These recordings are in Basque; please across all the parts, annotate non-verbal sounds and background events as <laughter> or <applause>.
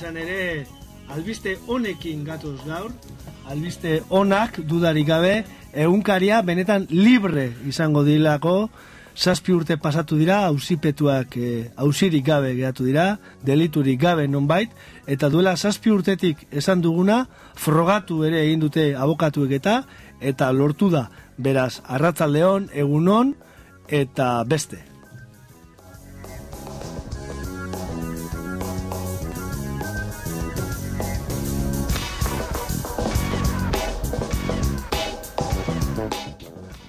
Izan ere albiste honekin gatoz gaur. Albiste onak dudarik gabe egunkaria benetan libre izango dilako zazpi urte pasatu dira auzipetuak auzirik gabe geratu dira deliturik gabe nonbait. Eta duela zazpi urtetik esan duguna frogatu ere egin dute abokatuek eta eta lortu da. Beraz Arratzaldeon egunon eta beste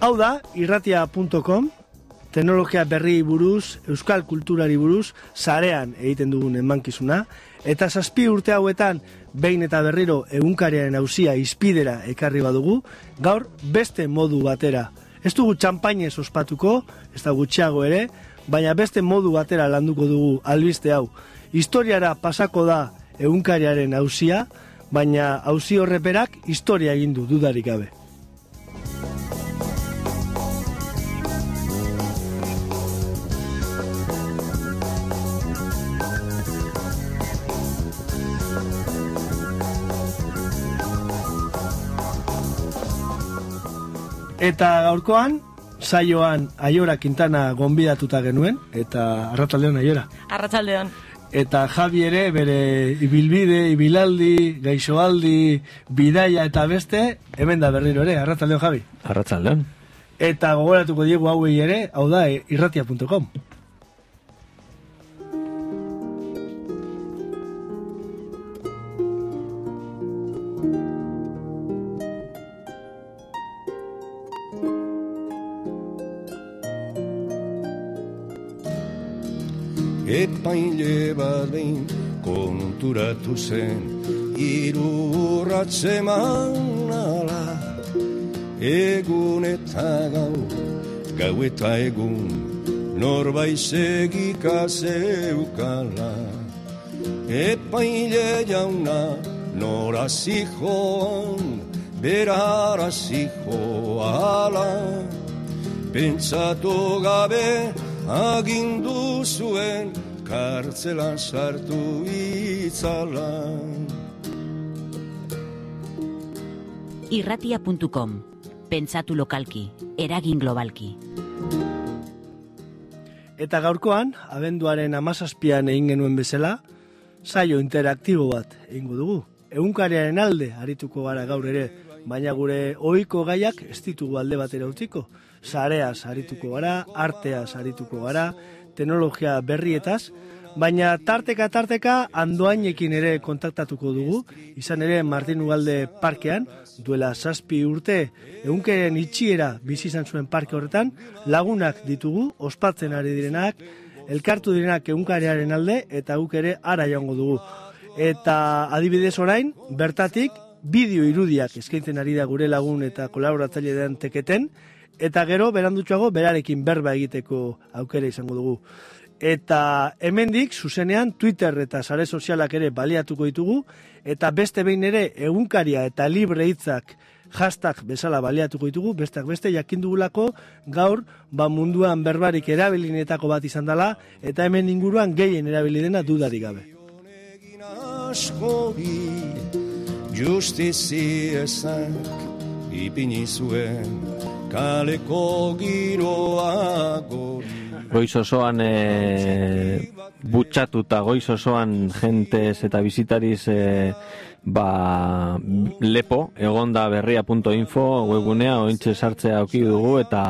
Hau da, irratia.com, teknologia berri buruz, euskal kulturari buruz, zarean egiten dugun emankizuna, eta zazpi urte hauetan, behin eta berriro egunkariaren hauzia izpidera ekarri badugu, gaur beste modu batera. Ez dugu txampainez ospatuko, ez da gutxiago ere, baina beste modu batera landuko dugu albiste hau. Historiara pasako da egunkariaren hauzia, baina hauzi horreperak historia egin du dudarik gabe. Eta gaurkoan, saioan Aiora Quintana gonbidatuta genuen, eta arrataldeon Aiora. Arratsaldeon. Eta Javi ere bere ibilbide, ibilaldi, gaixoaldi, bidaia eta beste, hemen da berriro ere, arrataldeon Javi. Arratsaldeon. Eta gogoratuko diegu hauei ere, hau da, irratia.com. Epaile bat behin konturatu zen Irurratze manala. Egun eta gau, gau eta egun Norbait segika zeukala. Epaile jauna nora zijoan Berara zijoala. Pentsatu gabe agindu zuen kartzelan sartu itzala. Irratia.com Pentsatu lokalki, eragin globalki. Eta gaurkoan, abenduaren amazazpian egin genuen bezala, saio interaktibo bat egingo dugu. Egunkariaren alde arituko gara gaur ere, baina gure ohiko gaiak ez ditugu alde batera utziko. Sareaz arituko gara, arteaz arituko gara, teknologia berrietaz, baina tarteka tarteka andoainekin ere kontaktatuko dugu, izan ere Martin Ugalde parkean, duela zazpi urte, egunkeren itxiera bizi izan zuen parke horretan, lagunak ditugu, ospatzen ari direnak, elkartu direnak egunkariaren alde, eta guk ere ara joango dugu. Eta adibidez orain, bertatik, bideo irudiak eskaintzen ari da gure lagun eta kolaboratzaile den teketen, eta gero berandutxoago berarekin berba egiteko aukera izango dugu. Eta hemendik zuzenean Twitter eta sare sozialak ere baliatuko ditugu, eta beste behin ere egunkaria eta libre hitzak hashtag bezala baliatuko ditugu, besteak beste jakindugulako gaur ba munduan berbarik erabilinetako bat izan dela, eta hemen inguruan gehien erabili dena dudarik gabe. justizi ipini zuen kaleko giroa gori. Goiz osoan e, butxatuta, goiz osoan jentez eta bizitariz e, ba, lepo, egonda berria.info webgunea ointxe sartzea auki dugu eta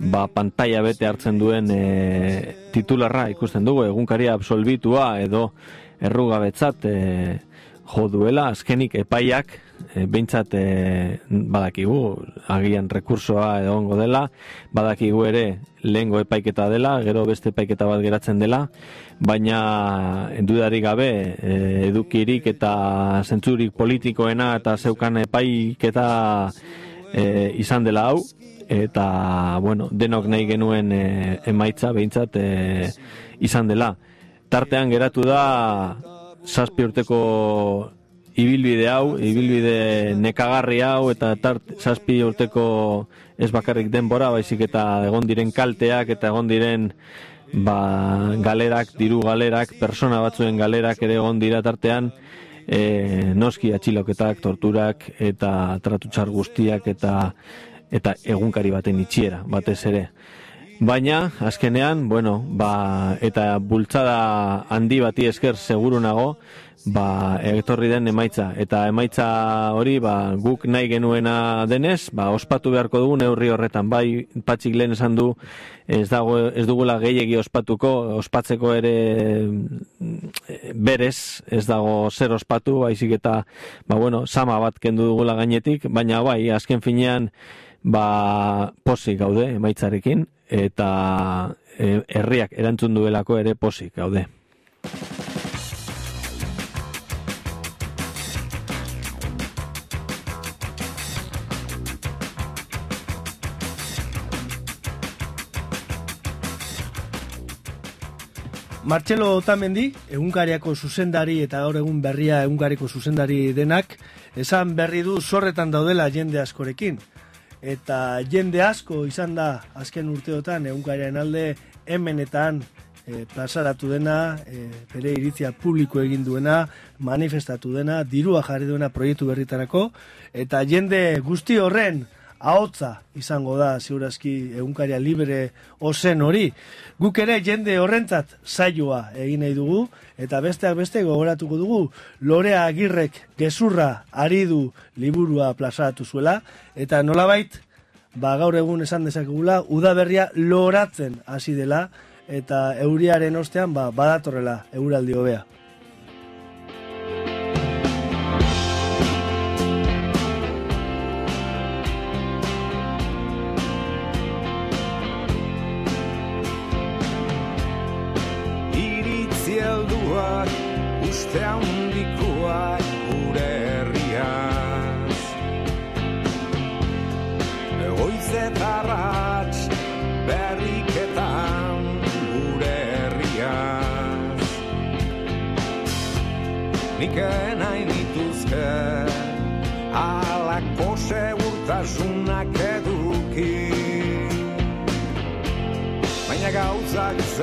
ba, pantalla bete hartzen duen e, titularra ikusten dugu, egunkaria absolbitua edo errugabetzat e, jo duela, azkenik epaiak e, behintzat e, badakigu, agian rekursoa egongo dela, badakigu ere lehengo epaiketa dela, gero beste epaiketa bat geratzen dela, baina dudari gabe e, edukirik eta zentzurik politikoena eta zeukan epaiketa e, izan dela hau, eta bueno, denok nahi genuen e, emaitza behintzat e, izan dela. Tartean geratu da zazpi urteko ibilbide hau, ibilbide nekagarri hau, eta tart, zazpi urteko ez bakarrik denbora, baizik eta egon diren kalteak, eta egon diren ba, galerak, diru galerak, persona batzuen galerak ere egon dira tartean, e, noski atxiloketak, torturak, eta tratutxar guztiak, eta eta egunkari baten itxiera, batez ere. Baina, azkenean, bueno, ba, eta bultzada handi bati esker seguru nago, ba, etorri den emaitza. Eta emaitza hori, ba, guk nahi genuena denez, ba, ospatu beharko dugu neurri horretan. Bai, patxik lehen esan du, ez, dago, ez dugula gehiegi ospatuko, ospatzeko ere berez, ez dago zer ospatu, baizik eta, ba, bueno, sama bat kendu dugula gainetik, baina bai, azken finean, ba, posik gaude emaitzarekin, eta e, herriak erantzun duelako ere posik gaude. Martxelo Otamendi, egunkariako zuzendari eta gaur egun berria egunkariko zuzendari denak, esan berri du zorretan daudela jende askorekin eta jende asko izan da azken urteotan egunkarian alde hemenetan e, plazaratu dena, e, bere iritzia publiko egin duena, manifestatu dena, dirua jarri duena proiektu berritarako, eta jende guzti horren ahotza izango da ziurazki egunkaria libre ozen hori. Guk ere jende horrentzat saioa egin nahi dugu eta besteak beste gogoratuko dugu Lorea Agirrek gezurra ari du liburua plazaratu zuela eta nolabait ba gaur egun esan dezakegula udaberria loratzen hasi dela eta euriaren ostean ba badatorrela euraldi hobea.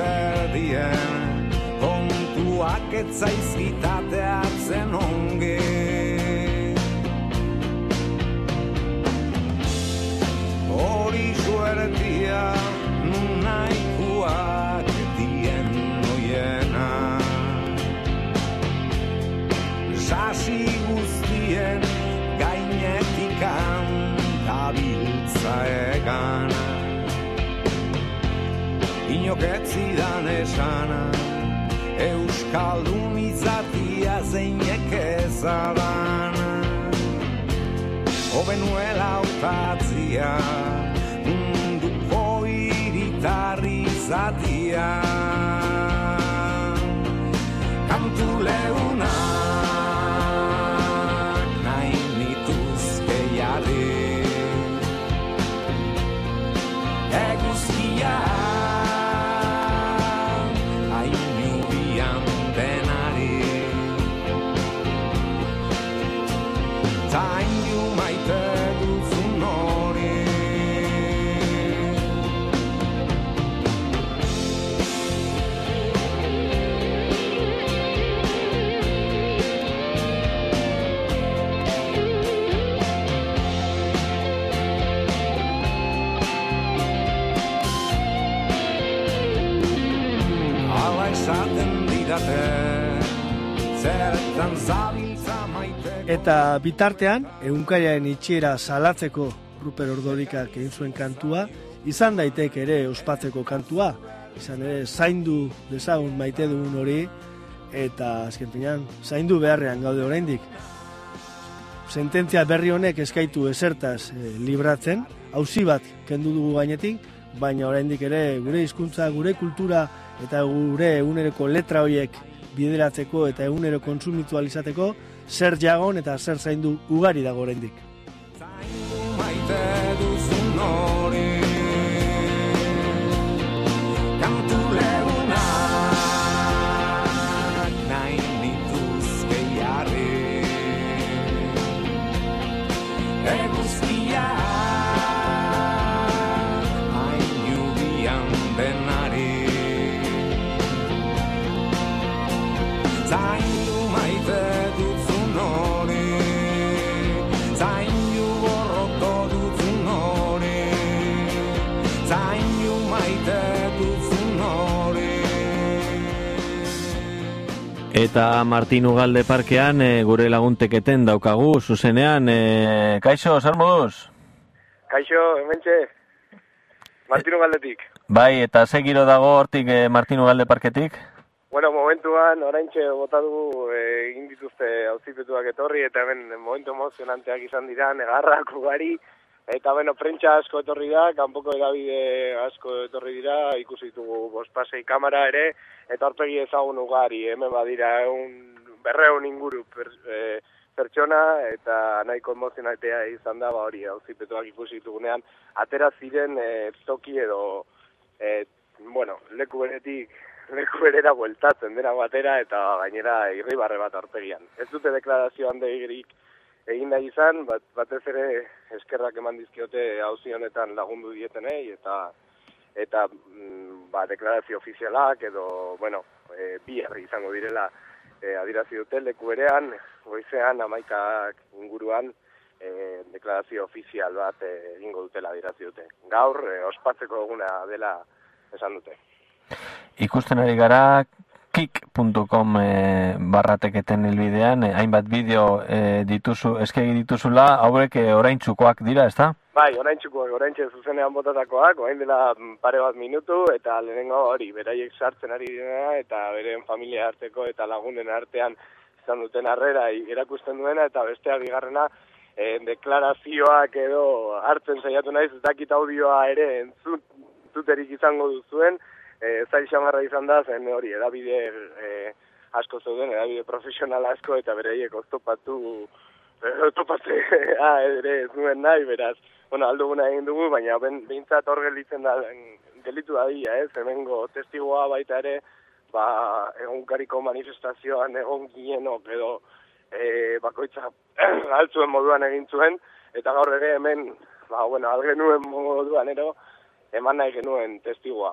Gauzak zer dien kontuak etzaizkitateatzen onge Hori suertia nunaikuak dien noiena. Sasi guztien gainetikan tabiltza egan Inoketzidan esanak Euskaldun izatia zeinek ezadan Obenuela utatzia Munduko iritarri izatia Kantu leunak Eta bitartean, egunkariaren itxiera salatzeko Ruper Ordorikak egin zuen kantua, izan daitek ere ospatzeko kantua, izan ere zaindu dezagun maite dugun hori, eta azken finean, zaindu beharrean gaude oraindik. Sententzia berri honek eskaitu esertaz e, libratzen, hauzi bat kendu dugu gainetik, baina oraindik ere gure hizkuntza, gure kultura eta gure eguneroko letra horiek bideratzeko eta egunero kontsumitu izateko zer jagon eta zer zaindu ugari dago oraindik. Zaindu maite duzun Eta Martin Ugalde parkean e, gure lagunteketen daukagu, zuzenean, e, kaixo, zer moduz? Kaixo, hementxe, Martino Galdetik. Bai, eta ze giro dago hortik e, Martin Ugalde parketik? Bueno, momentuan, oraintxe bota dugu egin dituzte auzipetuak etorri, eta hemen momentu emozionanteak izan dira, negarrak ugari, eta beno, prentxa asko etorri da, kanpoko edabide asko etorri dira, ikusi ditugu bospasei kamera ere, eta horpegi ezagun ugari, hemen badira, egun berreun inguru per, eh, pertsona, eta nahiko emozionatea izan da, ba hori, auzipetuak ikusi ditugunean, atera ziren eh, toki edo, eh, bueno, leku beretik <laughs> leku berera bueltatzen dena batera eta gainera irribarre bat aurpegian. Ez dute deklarazio handeirik egin nahi izan, bat, batez ere eskerrak eman dizkiote hauzi honetan lagundu dietenei eta eta mm, ba, deklarazio ofizialak edo, bueno, e, bi herri izango direla e, adirazi dute leku berean, goizean amaikak inguruan e, deklarazio ofizial bat e, egingo dutela adirazi dute. Gaur, e, ospatzeko eguna dela esan dute. Ikusten ari gara kik.com e, barrateketen helbidean, e, hainbat bideo e, dituzu, eskegi dituzula, haurek e, oraintzukoak dira, ezta? Bai, orain txukoak, orain zuzenean botatakoak, orain dela mm, pare bat minutu, eta lehenengo hori, beraiek sartzen ari dira, eta beren familia arteko eta lagunen artean izan duten harrera erakusten duena, eta bestea bigarrena, e, deklarazioak edo hartzen saiatu naiz, ez dakit audioa ere entzut, entzuterik izango duzuen, e, zail xamarra izan da, zen hori, edabide e, asko zeuden, edabide profesional asko, eta beraiek oztopatu, oztopatzea <laughs> ere ez nuen nahi, beraz, bueno, alduguna egin dugu, baina ben, behintzat hor gelitzen da, gelitu da dia, ez, hemengo testigoa baita ere, ba, egunkariko manifestazioan egon ginenok edo e, bakoitza <clears throat> altzuen moduan egin zuen, eta gaur ere hemen, ba, bueno, algenuen moduan ero, eman nahi genuen testigoa.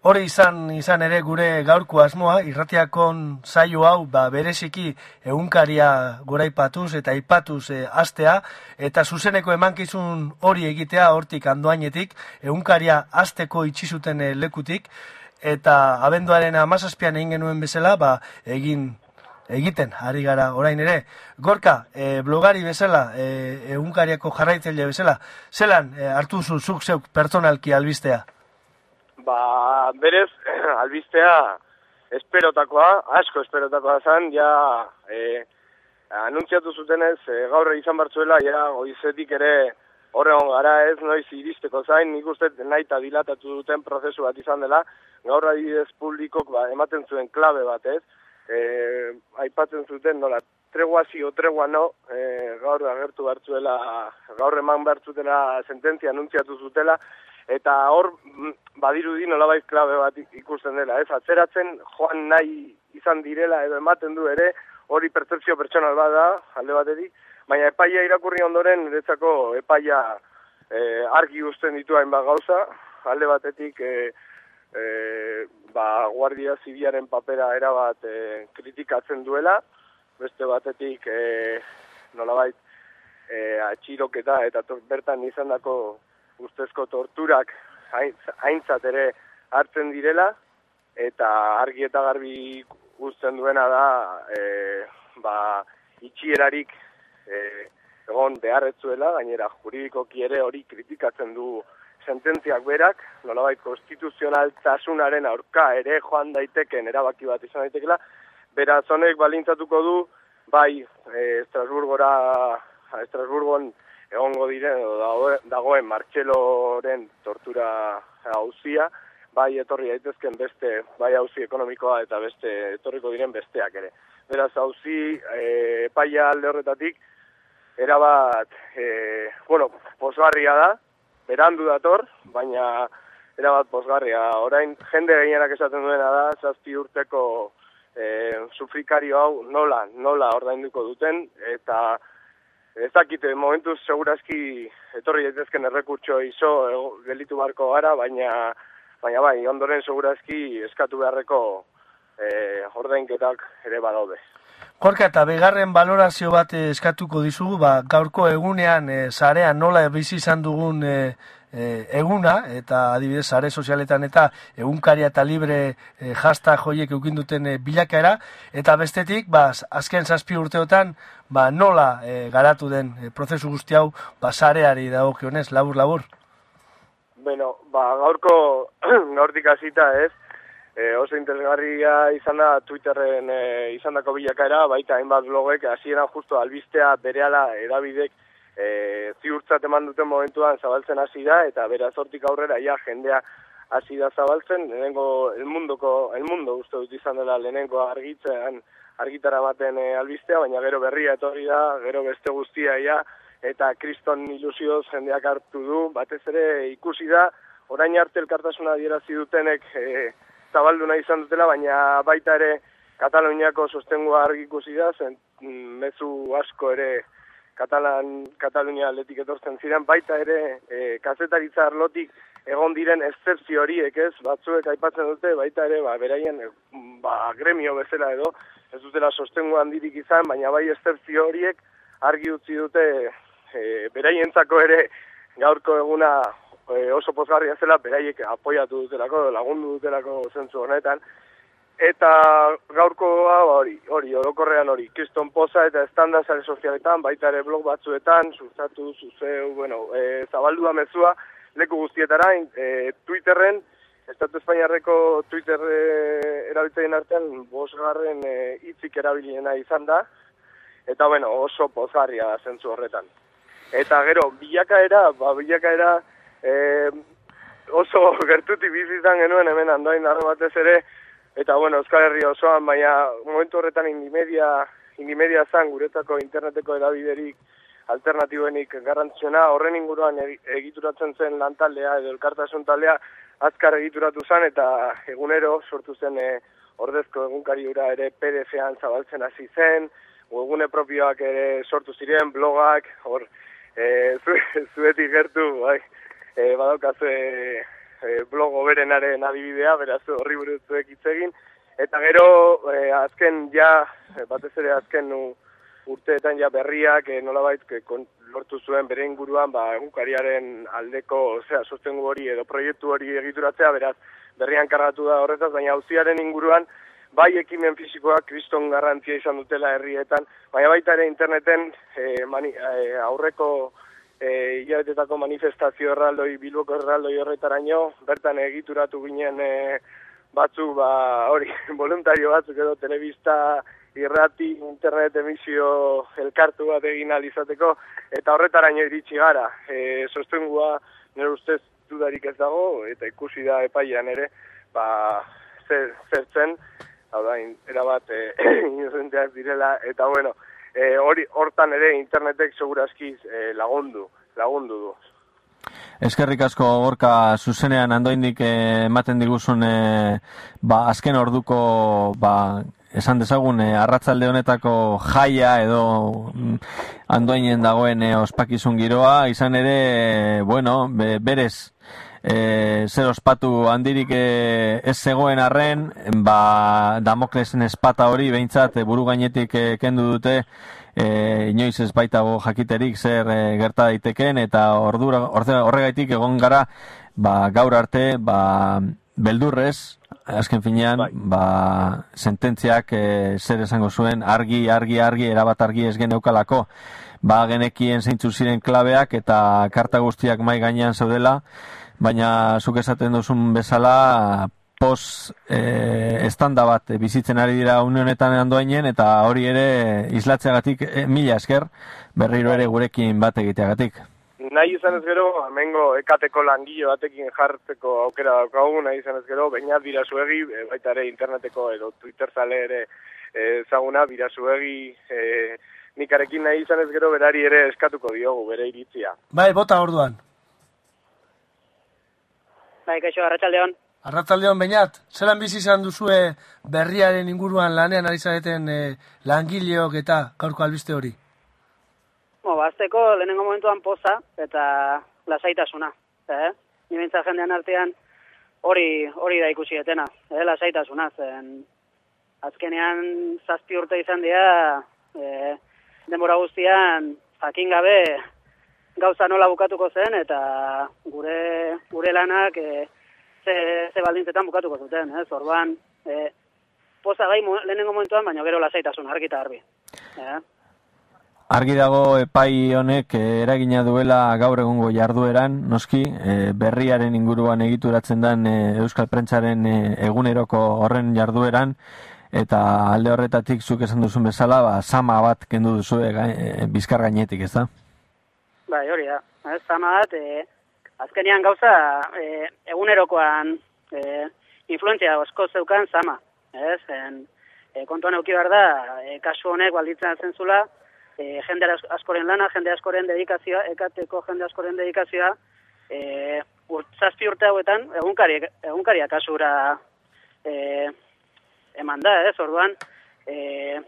Hori izan izan ere gure gaurko asmoa, irratiakon saio hau ba, bereziki egunkaria goraipatuz eta aipatuz e, astea, eta zuzeneko emankizun hori egitea hortik andoainetik, egunkaria asteko itxi zuten e, lekutik, eta abenduaren amazazpian egin genuen bezala, ba, egin egiten ari gara orain ere. Gorka, e, blogari bezala, e, egunkariako jarraitzaile bezala, zelan e, hartu zu zuk zeuk pertsonalki albistea? Ba, berez, <clears throat> albistea esperotakoa, asko esperotakoa zen, ja, e, anuntziatu zutenez, e, gaur izan bartzuela, ja, goizetik ere horregon gara ez, noiz iristeko zain, nik uste nahi eta dilatatu duten prozesu bat izan dela, gaur adibidez publikok ba, ematen zuen klabe bat ez, e, aipatzen zuten nola, tregua si o tregua no, e, gaur agertu bartzuela, gaur eman bartzutela sententzia anuntziatu zutela, eta hor mm, badirudi nolabait klabe bat ikusten dela, ez? Atzeratzen joan nahi izan direla edo ematen du ere, hori pertzepzio pertsonal bat da, alde batetik, baina epaia irakurri ondoren, niretzako epaia e, argi uzten ditu hainbat gauza, alde batetik e, e, ba, guardia zibiaren papera erabat e, kritikatzen duela, beste batetik e, nolabait e, atxiroketa eta bertan izandako ustezko torturak haintzat ere hartzen direla, eta argi eta garbi guzten duena da, e, ba, itxierarik e, egon beharretzuela, gainera juridikoki ere hori kritikatzen du sententziak berak, nolabait konstituzionaltasunaren aurka ere joan daiteken erabaki bat izan daitekela, beraz honek balintzatuko du, bai e, Estrasburgora, Estrasburgon egongo diren, edo dago- dagoen Martxeloren tortura hauzia, bai etorri daitezken beste, bai hauzi ekonomikoa eta beste etorriko diren besteak ere. Beraz, hauzi e, epaia alde horretatik, erabat, e, bueno, posgarria da, berandu dator, baina erabat posgarria. Orain, jende gehienak esaten duena da, zazpi urteko e, sufrikario hau nola, nola ordainduko duten, eta ez dakite, momentuz segurazki etorri daitezken errekurtso izo ego- gelitu barko gara, baina, baina bai, ondoren segurazki eskatu beharreko e, ordainketak ere badaude. Gorka, eta begarren balorazio bat eh, eskatuko dizugu, ba, gaurko egunean, e, zarean nola bizi izan dugun e, e, eguna, eta adibidez, sare sozialetan eta egunkaria eta libre e, jasta joiek eukinduten e, bilakaera, eta bestetik, ba, azken zazpi urteotan, ba, nola e, garatu den e, prozesu guzti hau, ba, zareari dagokionez, labur, labur. Bueno, ba, gaurko, <clears throat> gaurtik hasita ez, e, oso interesgarria izan da Twitterren e, izandako bilakaera, baita hainbat blogek, hasieran justo albistea berehala edabidek e, ziurtzat eman duten momentuan zabaltzen hasi da, eta beraz hortik aurrera ja jendea hasi da zabaltzen, lehenengo el munduko, el mundo uste dut izan dela lehenengo argitzen, argitara baten e, albistea, baina gero berria etorri da, gero beste guztia ja, eta kriston ilusioz jendeak hartu du, batez ere ikusi da, orain arte elkartasuna adierazi dutenek e, zabaldu nahi izan dutela, baina baita ere Kataluniako sostengua argi ikusi da, zen mm, mezu asko ere Katalan, Katalunia atletik etortzen ziren, baita ere e, kazetaritza arlotik egon diren eszepzio horiek ez, batzuek aipatzen dute, baita ere, ba, beraien, e, ba, gremio bezala edo, ez dutela sostengu handirik izan, baina bai eszepzio horiek argi utzi dute e, beraientzako ere gaurko eguna e, oso pozgarria zela, beraiek apoiatu dutelako, lagundu dutelako zentzu honetan, Eta gaurko hau hori, hori, orokorrean hori, kriston poza eta estanda sare sozialetan, baita ere blog batzuetan, sustatu, zuzeu, bueno, e, zabaldu da mezua, leku guztietara, e, Twitterren, Estatu Espainiarreko Twitter e, erabiltzaileen artean, bosgarren e, hitzik erabiliena izan da, eta bueno, oso pozgarria zentzu horretan. Eta gero, bilakaera, ba, bilakaera, e, oso <laughs> gertutik bizi izan genuen hemen andoain darro batez ere, Eta, bueno, Euskal Herria osoan, baina momentu horretan indimedia, indimedia zan guretako interneteko edabiderik alternatiboenik garrantzena, horren inguruan egi- egituratzen zen lantaldea edo elkartasun taldea azkar egituratu zen eta egunero sortu zen e, ordezko egunkari hura ere PDF-an zabaltzen hasi zen, webgune propioak ere sortu ziren, blogak, hor, e, <laughs> zu, zuetik gertu, bai, e, badaukazue e, blog oberenaren adibidea, beraz horri buruz hitz egin. Eta gero, e, azken ja, e, batez ere azken u, urteetan ja berriak e, nolabait kon, lortu zuen bere inguruan, ba, egunkariaren aldeko, osea, sostengu hori edo proiektu hori egituratzea, beraz, berrian kargatu da horretaz, baina auziaren inguruan, bai ekimen fisikoak kriston garrantzia izan dutela herrietan, baina baita ere interneten e, mani, e, aurreko e, hilabetetako manifestazio erraldoi, bilboko erraldoi horretaraino, bertan egituratu ginen e, batzu, ba, hori, <laughs> voluntario batzuk edo telebista, irrati, internet emisio elkartu bat egin izateko, eta horretaraino iritsi gara. E, sostengua, nire ustez, dudarik ez dago, eta ikusi da epaian ere, ba, zer, zertzen, hau da, in- erabat <clears throat> e, direla, eta bueno, e, hori hortan ere internetek segurazki e, lagundu, lagundu du. Eskerrik asko gorka zuzenean andoindik eh, ematen diguzun eh, ba, azken orduko ba, esan dezagun eh, arratzalde honetako jaia edo mm, andoinen dagoen eh, ospakizun giroa, izan ere, eh, bueno, be, berez e, zer ospatu handirik e, ez zegoen arren, ba, Damoklesen espata hori behintzat e, buru gainetik e, kendu dute, e, inoiz ez baitago jakiterik zer e, gerta daiteken eta ordura, horregaitik egon gara ba, gaur arte ba, beldurrez, azken finean, ba, sententziak e, zer esango zuen argi, argi, argi, erabat argi ez geneukalako. ba genekien zeintzu ziren klabeak eta karta guztiak mai gainean zaudela, baina zuk esaten duzun bezala pos e, estanda bat bizitzen ari dira une honetan handoainen eta hori ere islatzeagatik e, mila esker berriro ere gurekin bat egiteagatik. Nahi izan ez gero, amengo ekateko langile batekin jartzeko aukera daukagu, nahi izan ez gero, baina birazuegi, e, baita ere interneteko edo Twitter zale ere ezaguna, birazuegi e, nikarekin nahi izan ez gero, berari ere eskatuko diogu, bere iritzia. Bai, bota orduan. Bai, kaixo, arratsaldeon. Arratzaldeon bainat, zelan bizi izan duzue berriaren inguruan lanean ari zareten eh, langileok eta gaurko albiste hori? Bo, bazteko lehenengo momentuan poza eta lasaitasuna. Eh? Ni behintzat jendean artean hori hori da ikusi etena, eh? lasaitasuna. Zen, azkenean zazpi urte izan dira eh, denbora guztian jakin gabe gauza nola bukatuko zen eta gure gure lanak eh, ze, ze baldintzetan bukatuko zuten, ez? Orduan, eh, poza mo- lehenengo momentuan, baina gero lasaitasun, argi eta garbi. Eh? Argi dago epai honek eh, eragina duela gaur egungo jardueran, noski, eh, berriaren inguruan egituratzen den eh, Euskal Prentsaren eh, eguneroko horren jardueran, eta alde horretatik zuk esan duzun bezala, ba, sama bat kendu duzu e, bizkar gainetik, ez da? Bai, hori da. Ez, zama bat, eh, azkenean gauza eh, egunerokoan eh, influentzia asko zeukan zama. Ez, en, eh, kontuan euki behar da, eh, kasu honek balditzen zentzula, eh, jende as- askoren lana, jende askoren dedikazioa, ekateko jende askoren dedikazioa, eh, urt, zazpi urte hauetan, egunkari, egunkaria kasura eh, eman da, ez, orduan, eh,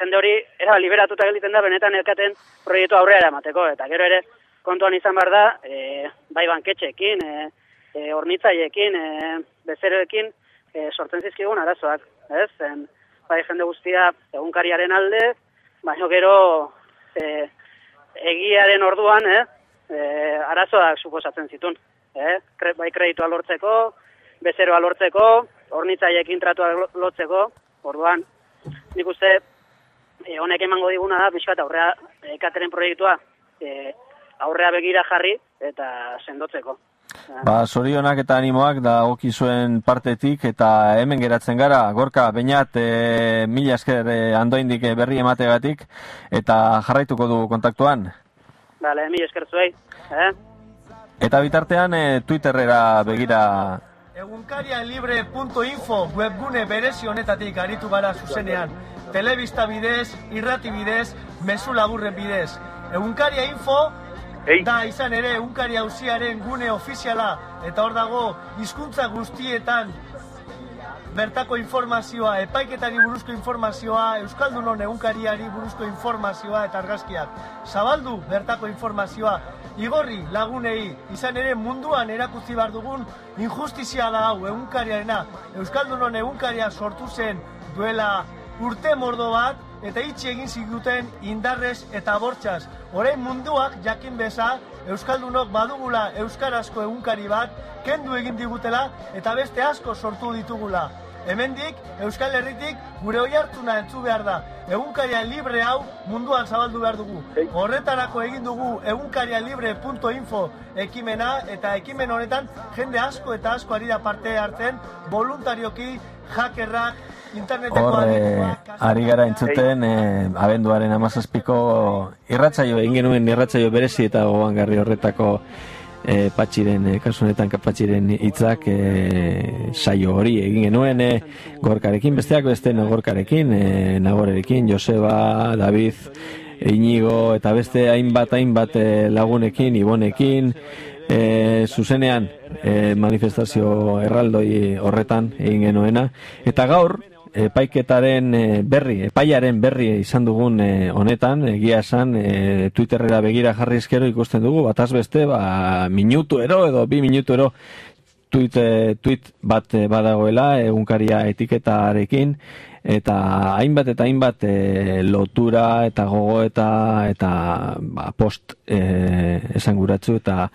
jende hori era liberatuta gelditzen da benetan elkaten proiektu aurrera eramateko eta gero ere kontuan izan behar da e, bai banketxeekin, e, e, hornitzaiekin, e, bezeroekin e, sortzen zizkigun arazoak, ez? Zen, bai jende guztia egunkariaren alde, baina gero e, egiaren orduan, eh, e, arazoak suposatzen zitun. Eh? Kre, bai kreditua lortzeko, bezeroa lortzeko, hornitzaiekin tratua lo- lotzeko, orduan, nik uste e, honek emango diguna da, pixkat aurrea, e, kateren proiektua e, aurrea begira jarri eta sendotzeko. Ba, zorionak eta animoak da zuen partetik eta hemen geratzen gara, gorka, bainat, e, mila esker e, andoindik e, berri emategatik eta jarraituko du kontaktuan. Bale, mi esker zuei. Eh? Eta bitartean e, Twitterrera begira Egunkarialibre.info webgune berezi honetatik aritu gara zuzenean. Telebista bidez, irrati bidez, mezu laburren bidez. Egunkaria info Ei. da izan ere egunkaria auziaren gune ofiziala eta hor dago hizkuntza guztietan bertako informazioa, epaiketari buruzko informazioa, Euskaldunon egunkariari buruzko informazioa eta argazkiak. Zabaldu bertako informazioa, igorri lagunei, izan ere munduan erakutzi behar dugun injustizia da hau egunkariarena. Euskaldunon egunkaria sortu zen duela urte mordo bat, eta itxi egin ziguten indarrez eta bortxaz. Orain munduak jakin beza, Euskaldunok badugula Euskarazko egunkari bat, kendu egin digutela eta beste asko sortu ditugula. Hemendik, Euskal Herritik, gure oi hartzuna entzu behar da. Egunkaria libre hau munduan zabaldu behar dugu. Horretarako egin dugu egunkarialibre.info ekimena eta ekimen honetan jende asko eta asko ari da parte hartzen voluntarioki hackerrak hor e, ari gara entzuten e, abenduaren amazazpiko irratzaio, egin genuen irratzaio berezi eta gogangarri horretako e, patxiren, e, kasu honetan patxiren hitzak e, saio hori egin genuen e, gorkarekin, besteak beste gorkarekin, e, nagorerekin, Joseba, David, Inigo eta beste hainbat hainbat lagunekin, Ibonekin, e, zuzenean e, manifestazio erraldoi horretan egin genuena. Eta gaur, epaiketaren e, berri, epaiaren berri izan dugun e, honetan, egia esan, e, Twitterrera begira jarri ezkero ikusten dugu, bataz beste, ba, minutu ero edo bi minutu ero tweet, tweet bat badagoela, egunkaria etiketarekin, eta hainbat eta hainbat e, lotura eta gogo eta ba, post e, esanguratzu eta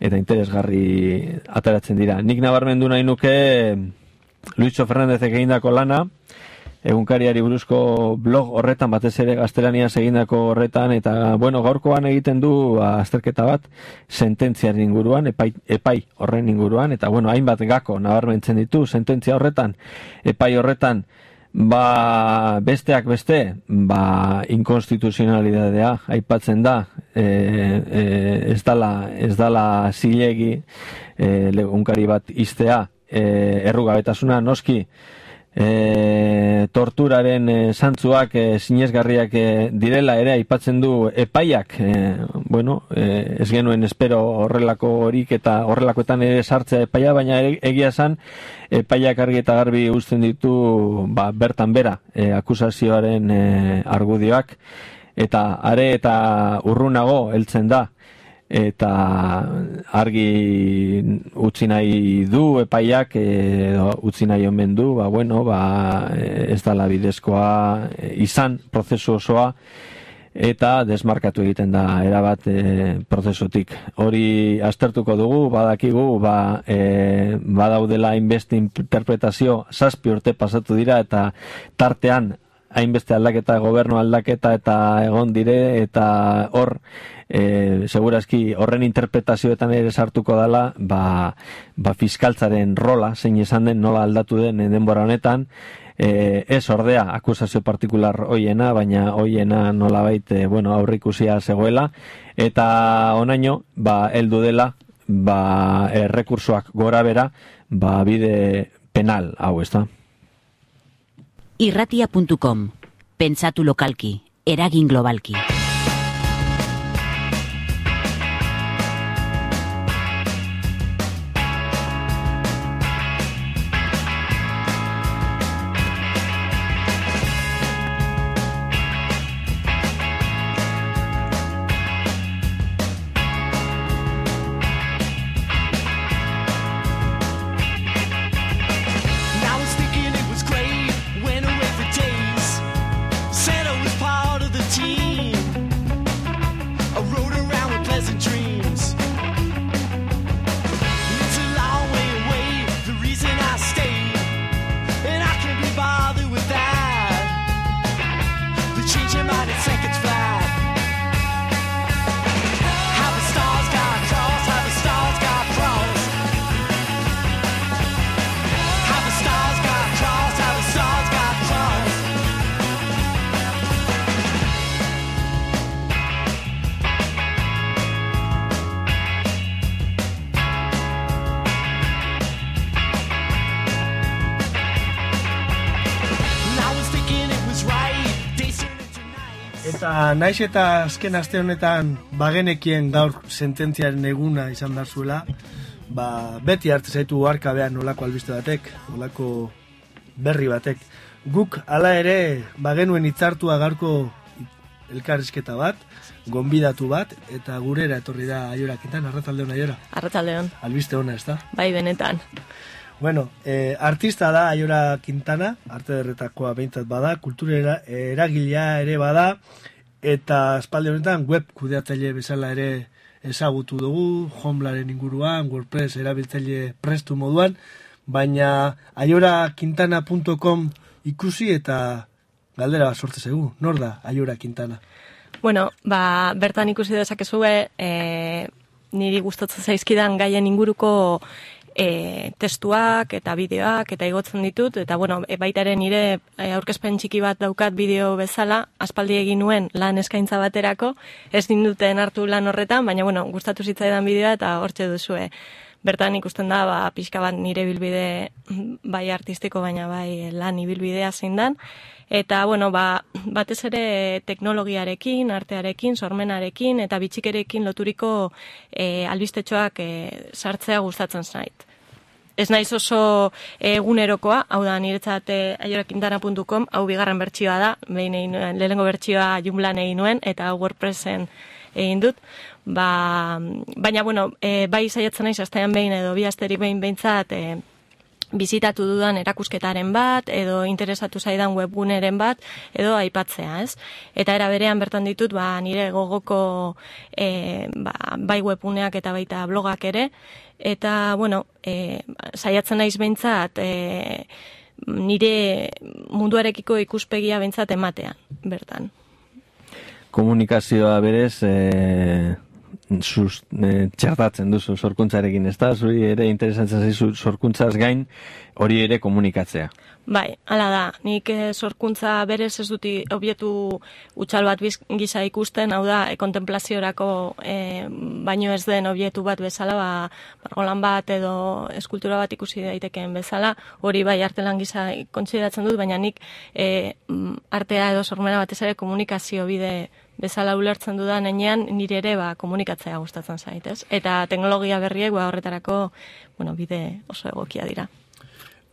eta interesgarri ateratzen dira. Nik nabarmendu nahi nuke Luiso Fernandez egindako lana. Egunkariari buruzko blog horretan, batez ere gaztelania egindako horretan, eta, bueno, gaurkoan egiten du ba, azterketa bat, sententziaren inguruan, epai, epai horren inguruan, eta, bueno, hainbat gako nabarmentzen ditu, sententzia horretan, epai horretan, ba, besteak beste, ba, inkonstituzionalidadea, aipatzen da, e, e, ez dala, ez dala zilegi, e, egunkari bat iztea, e, errugabetasuna, noski, e, torturaren e, zantzuak e, sinesgarriak e, direla ere aipatzen du epaiak. E, bueno, e, ez genuen espero horrelako horik eta horrelakoetan ere sartzea epaia, baina ere, egia esan epaiak argi eta garbi uzten ditu ba, bertan bera e, akusazioaren e, argudioak. Eta are eta urrunago heltzen da eta argi utzi nahi du epaiak edo utzi nahi omen du, ba, bueno, ba, ez dala bidezkoa izan prozesu osoa eta desmarkatu egiten da erabat e, prozesutik. Hori aztertuko dugu, badakigu, ba, e, badaudela inbeste interpretazio zazpi urte pasatu dira eta tartean hainbeste aldaketa, gobernu aldaketa eta egon dire, eta hor, e, segurazki horren interpretazioetan ere sartuko dela, ba, ba fiskaltzaren rola, zein esan den nola aldatu den denbora honetan, e, ez ordea akusazio partikular hoiena, baina hoiena nola baite, bueno, aurrikusia zegoela, eta onaino, ba, eldu dela, ba, errekursoak gora bera, ba, bide penal, hau ez da irratia.com. Pentsatu lokalki, eragin globalki. Eta naiz eta azken aste honetan bagenekien gaur sententziaren eguna izan behar zuela, ba, beti hartze zaitu arkabean nolako albiste batek, nolako berri batek. Guk hala ere bagenuen hitzartua gaurko elkarrizketa bat, gonbidatu bat, eta gurera etorri da aioraketan, arratalde hona aiora. Arratsaldeon, Albiste hona, ez da? bai benetan. Bueno, eh, artista da Aiora Quintana, arte derretakoa behintzat bada, kulturera eragilea ere bada, eta espalde honetan web kudeatzaile bezala ere ezagutu dugu, Homblaren inguruan, WordPress erabiltzaile prestu moduan, baina aioraquintana.com ikusi eta galdera bat sortze zegu, nor da Aiora Quintana? Bueno, ba, bertan ikusi dezakezue, e, niri gustatzen zaizkidan gaien inguruko e, testuak eta bideoak eta igotzen ditut, eta bueno, e, baita ere nire e, aurkezpen txiki bat daukat bideo bezala, aspaldi egin nuen lan eskaintza baterako, ez dinduten hartu lan horretan, baina bueno, gustatu zitzaidan bideoa eta hortxe duzue. Bertan ikusten da, ba, pixka bat nire bilbide bai artistiko, baina bai lan ibilbidea zein dan. Eta, bueno, ba, batez ere teknologiarekin, artearekin, sormenarekin eta bitxikerekin loturiko e, albistetxoak e, sartzea gustatzen zait. Ez naiz oso egunerokoa, hau da niretzat e, aiorakintana.com, hau bigarren bertsioa da, behin egin lehenengo bertsioa jumlan egin nuen, eta WordPressen egin dut. Ba, baina, bueno, e, bai saiatzen naiz astean behin edo bi asterik behin behintzat e, bizitatu dudan erakusketaren bat, edo interesatu zaidan webguneren bat, edo aipatzea, ez? Eta era berean bertan ditut, ba, nire gogoko e, ba, bai webguneak eta baita blogak ere, eta, bueno, e, saiatzen naiz behintzat, e, nire munduarekiko ikuspegia bentsat ematean, bertan. Komunikazioa berez, e, sus, e, txertatzen duzu sorkuntzarekin, ez da? Zuri ere interesatzen zaizu sorkuntzaz gain hori ere komunikatzea. Bai, hala da, nik eh, sorkuntza berez ez duti obietu utxal bat biz, gisa ikusten, hau da, e, kontemplaziorako e, baino ez den obietu bat bezala, ba, margolan bat edo eskultura bat ikusi daitekeen bezala, hori bai artelan gisa kontsideratzen dut, baina nik e, artea edo sormena batez ere komunikazio bide bezala ulertzen dudan enean nire ere ba, komunikatzea gustatzen zait, ez? Eta teknologia berriek ba, horretarako bueno, bide oso egokia dira.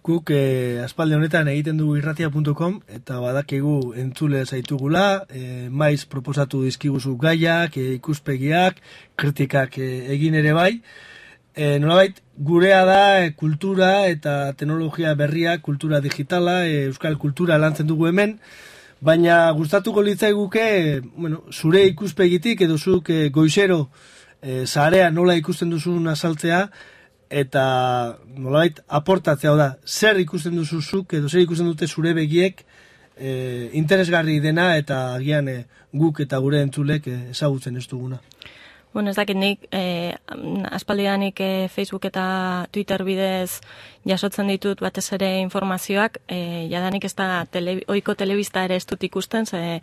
Guk eh, aspalde honetan egiten dugu irratia.com eta badakigu entzule zaitugula, eh, maiz proposatu dizkiguzu gaiak, eh, ikuspegiak, kritikak eh, egin ere bai. Eh, nolabait, gurea da eh, kultura eta teknologia berria, kultura digitala, eh, euskal kultura lantzen dugu hemen, baina gustatuko litzaiguke, bueno, zure ikuspegitik edo zuk eh, goizero eh, zarea nola ikusten duzun azaltzea, eta nolabait aportatzea da, zer ikusten duzu zuk edo zer ikusten dute zure begiek e, interesgarri dena eta agian e, guk eta gure entzulek e, ezagutzen ez duguna. Bueno, ez dakit nik, eh, aspaldidanik eh, Facebook eta Twitter bidez jasotzen ditut batez ere informazioak, eh, jadanik ez da tele, oiko telebista ere ez dut ikusten, ze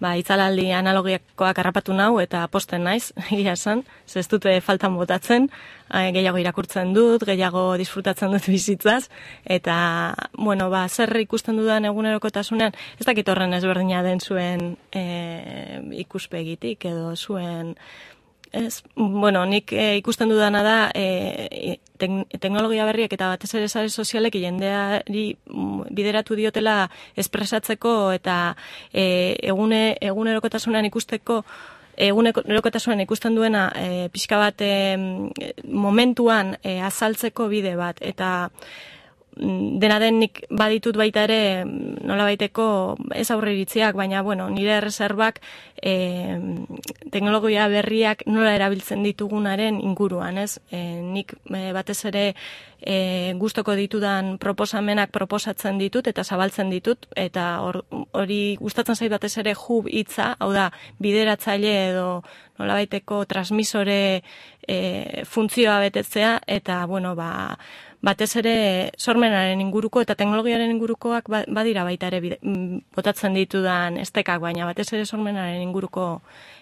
ba, itzalaldi analogiakoak harrapatu nau eta posten naiz, <laughs> egia esan, ze ez dute faltan botatzen, eh, gehiago irakurtzen dut, gehiago disfrutatzen dut <laughs> bizitzaz, eta, bueno, ba, zer ikusten dudan egunerokotasunean, ez dakit horren ezberdina den zuen eh, ikuspegitik edo zuen Ez, bueno, nik e, ikusten dudana da e, tek, teknologia berriak eta batez ere sare sozialek jendeari bideratu diotela espresatzeko eta e, egune egunerokotasunean ikusteko egunerokotasunean ikusten duena e, pixka bat e, momentuan e, azaltzeko bide bat. Eta dena den nik baditut baita ere nola baiteko ez aurreritziak, baina bueno, nire erreserbak e, teknologia berriak nola erabiltzen ditugunaren inguruan, ez? E, nik e, batez ere e, gustoko ditudan proposamenak proposatzen ditut eta zabaltzen ditut eta hori gustatzen zait batez ere hub hitza, hau da, bideratzaile edo nolabaiteko transmisore e, funtzioa betetzea eta bueno, ba, batez ere sormenaren inguruko eta teknologiaren ingurukoak ba, badira baita ere bide, botatzen ditudan estekak, baina batez ere sormenaren inguruko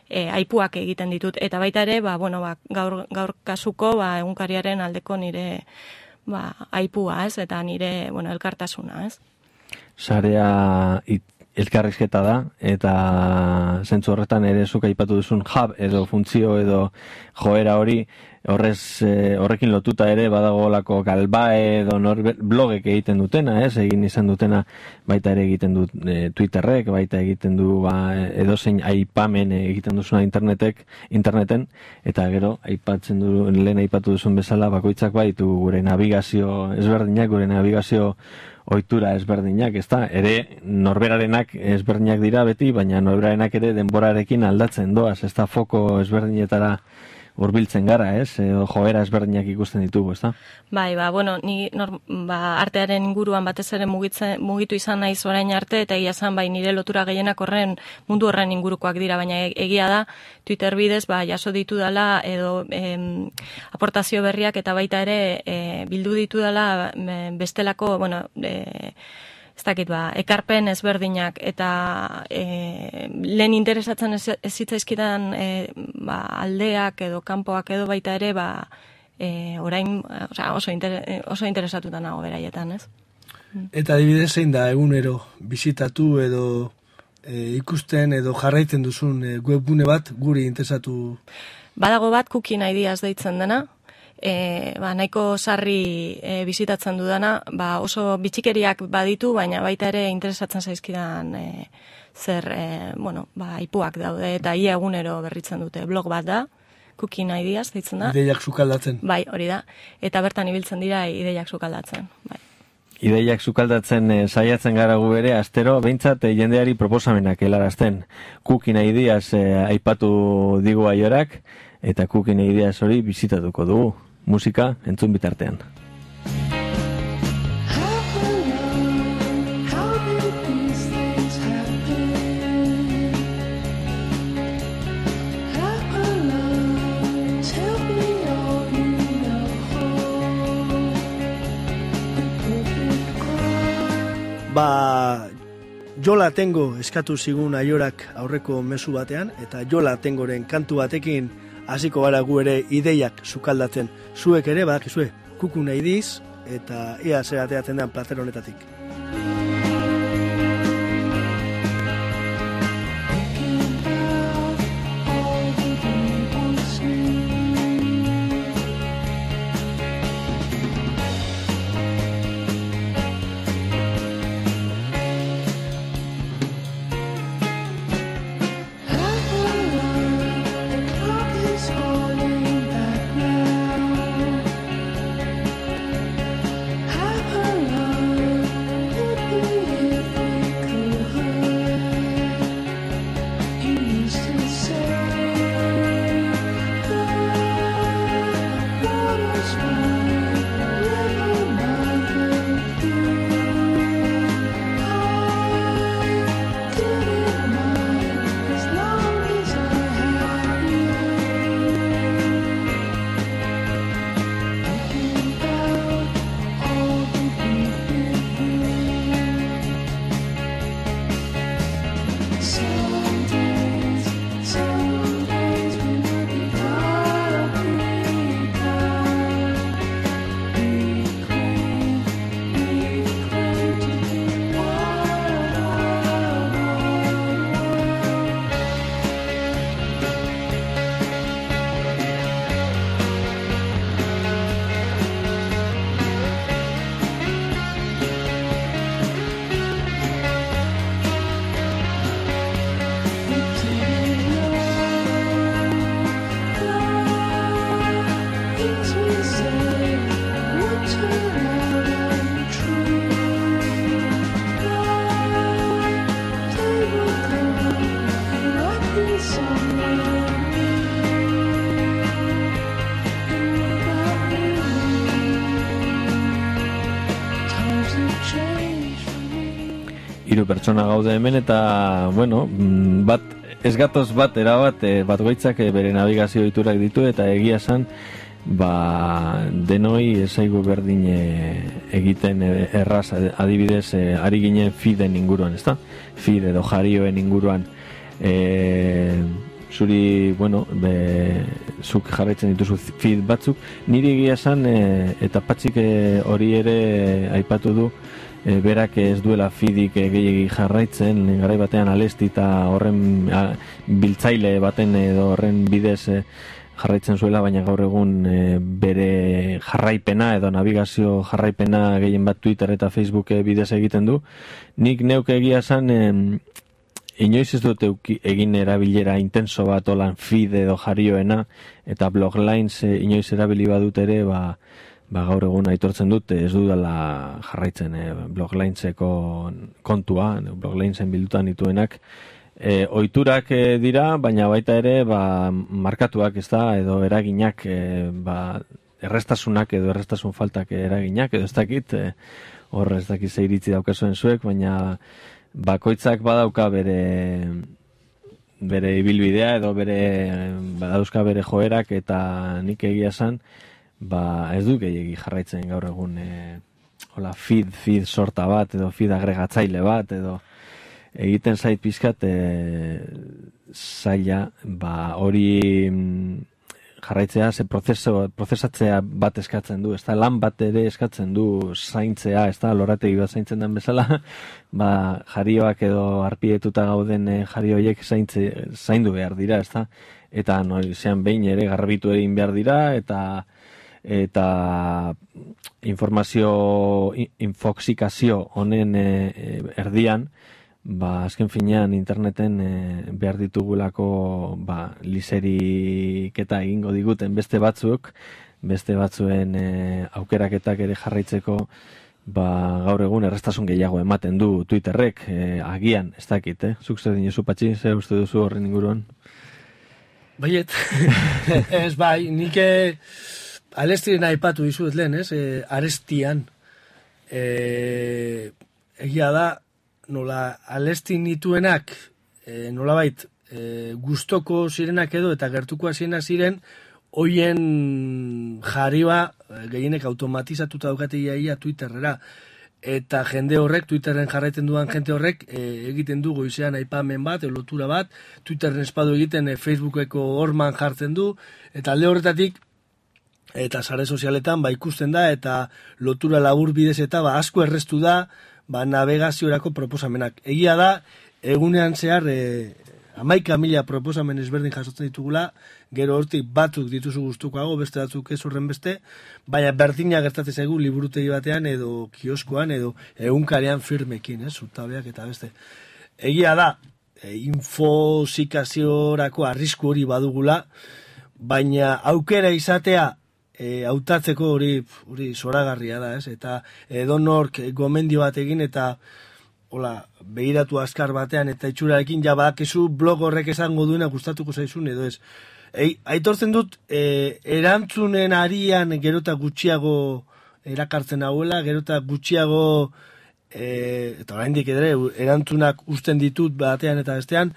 e, aipuak egiten ditut. Eta baita ere, ba, bueno, ba, gaur, gaur kasuko ba, egunkariaren aldeko nire ba, aipua, ez? Eta nire, bueno, elkartasuna, ez? Sarea it, elkarrizketa da, eta zentzu horretan ere zuk aipatu duzun hub edo funtzio edo joera hori, horrez e, horrekin lotuta ere badagolako galbae edo norbe, blogek egiten dutena, ez? Egin izan dutena baita ere egiten dut e, Twitterrek, baita egiten du ba, edozein aipamen egiten duzuna internetek, interneten, eta gero aipatzen du, lehen aipatu duzun bezala bakoitzak baitu gure navigazio ezberdinak, gure navigazio ohitura ezberdinak, ezta? Ere norberarenak ezberdinak dira beti, baina norberarenak ere denborarekin aldatzen doaz, ezta foko ezberdinetara hurbiltzen gara, ez? Edo joera ezberdinak ikusten ditugu, ezta? Bai, ba, bueno, ni nor, ba, artearen inguruan batez ere mugitzen, mugitu izan naiz orain arte eta egia zan bai nire lotura gehienak horren mundu horren ingurukoak dira, baina e, egia da Twitter bidez ba jaso ditu dela edo em, aportazio berriak eta baita ere e, bildu ditu dela bestelako, bueno, e, ez dakit ba, ekarpen ezberdinak eta e, lehen interesatzen ez, ez zitzaizkidan e, ba, aldeak edo kanpoak edo baita ere ba, e, orain oza, oso, inter, oso interesatuta nago beraietan, ez? Eta adibidez zein da egunero bisitatu edo e, ikusten edo jarraitzen duzun e, webgune bat guri interesatu Badago bat Cooking Ideas deitzen dena, e, ba, nahiko sarri e, bizitatzen dudana, ba, oso bitxikeriak baditu, baina baita ere interesatzen zaizkidan e, zer, e, bueno, ba, ipuak daude, eta ia egunero berritzen dute blog bat da, Cooking Ideas, deitzen da. Ideiak sukaldatzen. Bai, hori da. Eta bertan ibiltzen dira ideiak sukaldatzen. Bai. Ideiak sukaldatzen e, saiatzen gara gu bere, astero, behintzat e, jendeari proposamenak helarazten. Cooking Ideas e, aipatu digu aiorak, eta Cooking Ideas hori bizitatuko dugu musika entzun bitartean. Ba jola tengo eskatu zigun aiorak aurreko mezu batean eta jola tengoren kantu batekin hasiko gara gu ere ideiak sukaldatzen. Zuek ere, badakizue, kuku nahi diz, eta ia zer ateatzen den plater honetatik. Hiru pertsona gaude hemen eta bueno, mm, bat ez gatoz bat erabat e, bat goitzak eh, bere navigazio diturak ditu eta egia esan ba denoi ezaigu berdin eh, egiten eh, erraz adibidez eh, ari ginen fiden inguruan, ezta? Fide edo jarioen inguruan eh, zuri, bueno, be, zuk jarraitzen dituzu feed batzuk, niri egia esan eh, eta patxik eh, hori ere aipatu du e, berak ez duela fidik e, gehiegi jarraitzen, e, garai batean alesti eta horren a, biltzaile baten edo horren bidez e, jarraitzen zuela, baina gaur egun e, bere jarraipena edo navigazio jarraipena gehien bat Twitter eta Facebook bidez egiten du. Nik neuke egia esan, e, inoiz ez dut egin erabilera intenso bat olan feed edo jarioena, eta bloglines e, inoiz erabili badut ere, ba, ba gaur egun aitortzen dut ez dudala jarraitzen e, bloglineseko kontua, bloglinesen bildutan dituenak, e, oiturak e, dira, baina baita ere ba, markatuak ez da, edo eraginak, e, ba, errestasunak edo errestasun faltak eraginak, edo ez dakit, e, hor ez dakit ze iritzi daukazuen zuek, baina bakoitzak badauka bere bere ibilbidea edo bere badauzka bere joerak eta nik egia esan ba ez du gehiegi jarraitzen gaur egun e, hola feed feed sorta bat edo feed agregatzaile bat edo egiten zait pizkat e, zaila ba hori mm, jarraitzea ze prozeso, prozesatzea bat eskatzen du, ez da lan bat ere eskatzen du zaintzea, ez da lorategi bat zaintzen den bezala, <laughs> ba jarioak edo arpietuta gauden e, jarioiek zaintze, zaindu behar dira, ez da, eta noizean behin ere garbitu egin behar dira, eta eta informazio infoxikazio honen e, e, erdian ba azken finean interneten e, behar ditugulako ba liseriketa egingo diguten beste batzuk beste batzuen e, aukeraketak ere jarraitzeko ba gaur egun errestasun gehiago ematen du Twitterrek e, agian ez dakit eh? Zuk zer dinozu patxi? Zer uste duzu horren inguruan? Baiet, <laughs> ez bai, nik eh, alestiren aipatu dizuet lehen, ez? E, arestian. E, egia da, nola alestin nituenak, e, nolabait, e, gustoko zirenak edo eta gertukoa zirena ziren, hoien jarioa, e, gehienek automatizatuta daukate iaia Twitterrera. eta jende horrek, Twitterren jarraiten duan jende horrek, e, egiten du goizean aipamen bat, lotura bat, Twitterren espadu egiten e, Facebookeko horman jartzen du, eta alde horretatik, eta sare sozialetan ba ikusten da, eta lotura labur bidez eta ba asko errestu da, ba navegaziorako proposamenak. Egia da, egunean zehar, e, amaika mila proposamen ezberdin jasotzen ditugula, gero hortik batzuk dituzu gustukoago, beste batzuk ez horren beste, baina berdina gertatzen zaigu liburutegi batean edo kioskoan edo egunkarean firmekin, ez, zutabeak eta beste. Egia da, e, infosikaziorako arrisku hori badugula, baina aukera izatea e, hautatzeko hori hori zoragarria da, ez? Eta edonork gomendio bat egin eta hola, behiratu azkar batean eta itxurarekin ja badakizu blog horrek esango duena gustatuko zaizun edo ez. Ei, aitortzen dut, e, erantzunen arian gerota gutxiago erakartzen hauela, gerota gutxiago e, eta oraindik ere erantzunak usten ditut batean eta bestean,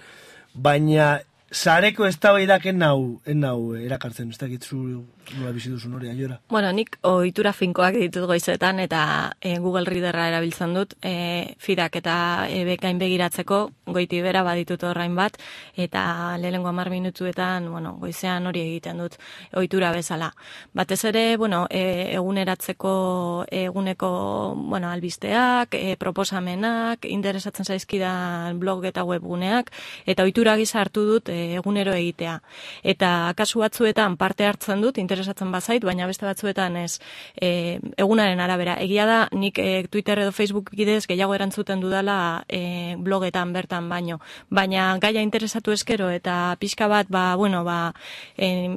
baina sareko eztabaidak en nau, en nau erakartzen, ez dakit zu nola bizi duzun hori aiora. Bueno, nik ohitura finkoak ditut goizetan eta e, Google Readerra erabiltzen dut e, feedak eta e, bekain begiratzeko goiti bera baditut orain bat eta lehengo 10 minutuetan, bueno, goizean hori egiten dut ohitura bezala. Batez ere, bueno, e, eguneratzeko eguneko, bueno, albisteak, e, proposamenak, interesatzen zaizkidan blog eta webguneak eta ohitura gisa hartu dut egunero egitea. Eta kasu batzuetan parte hartzen dut, interesatzen bazait, baina beste batzuetan ez e, egunaren arabera. Egia da, nik e, Twitter edo Facebook bidez gehiago erantzuten dudala e, blogetan bertan baino. Baina gaia interesatu eskero eta pixka bat, ba, bueno, ba, e,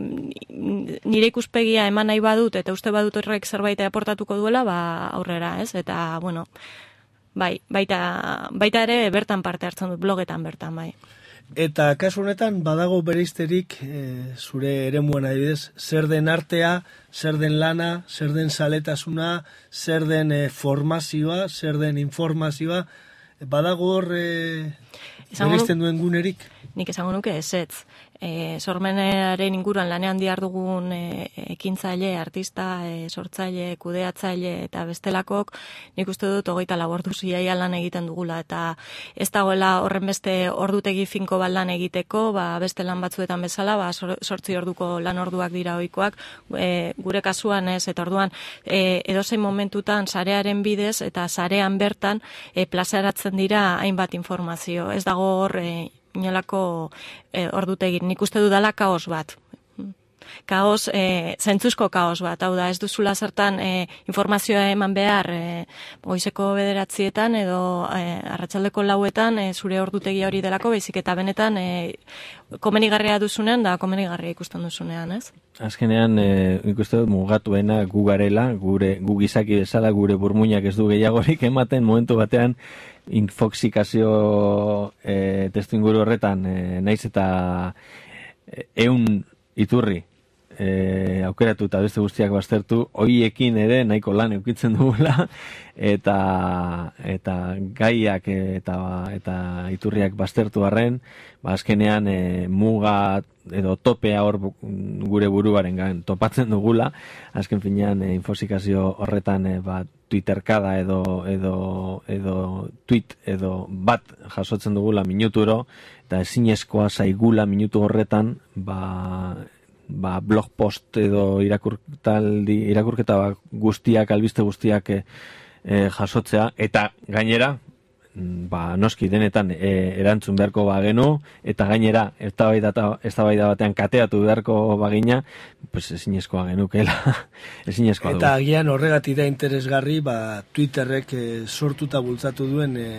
nire ikuspegia eman nahi badut eta uste badut horrek zerbait aportatuko duela, ba, aurrera, ez? Eta, bueno, bai, baita, baita ere bertan parte hartzen dut, blogetan bertan, bai. Eta kasu honetan badago bereizterik e, zure eremuan adibidez, zer den artea, zer den lana, zer den saletasuna, zer den e, formazioa, zer den informazioa, badago hor e, bereizten duen gunerik? Nik esango nuke ezetz. E, sormenaren inguruan lanean diardugun e, ekintzaile, artista, e, sortzaile, kudeatzaile eta bestelakok, nik uste dut hogeita labordu ziaia lan egiten dugula eta ez dagoela horren beste ordutegi finko bat lan egiteko, ba, beste lan batzuetan bezala, ba, sor- sortzi orduko lan orduak dira ohikoak, e, gure kasuan ez, eta orduan e, edozein momentutan sarearen bidez eta sarean bertan e, plazaratzen dira hainbat informazio. Ez dago hor e, inolako e, ordutegin. Nik uste dudala kaos bat. Kaos, e, zentzuzko kaos bat, hau da, ez duzula zertan e, informazioa eman behar e, goizeko bederatzietan edo e, arratsaldeko lauetan e, zure ordutegia hori delako, baizik eta benetan e, komenigarria duzunean da komenigarria ikusten duzunean, ez? Azkenean, e, ikuste dut mugatuena gu garela, gure, gu gizaki bezala, gure burmuinak ez du gehiagorik ematen momentu batean infoxikazio e, testu inguru horretan, e, naiz eta eun iturri e, aukeratu eta beste guztiak baztertu, hoiekin ere nahiko lan eukitzen dugula, eta, eta gaiak eta, eta iturriak baztertu arren, ba azkenean e, muga edo topea hor gure buruaren gain topatzen dugula, azken finean e, infosikazio horretan e, ba, Twitterkada edo, edo, edo tweet edo bat jasotzen dugula minuturo, eta ezinezkoa zaigula minutu horretan, ba, ba blog post edo irakurtaldi, irakurketa ba, guztiak, albiste guztiak e, jasotzea, eta gainera, mm, ba, noski denetan e, erantzun beharko bagenu, eta gainera eztabaida eztabaida batean kateatu beharko bagina, pues ezinezkoa genukela, <laughs> ezinezkoa Eta dugu. agian horregatik da interesgarri, ba, Twitterrek e, sortuta bultzatu duen e,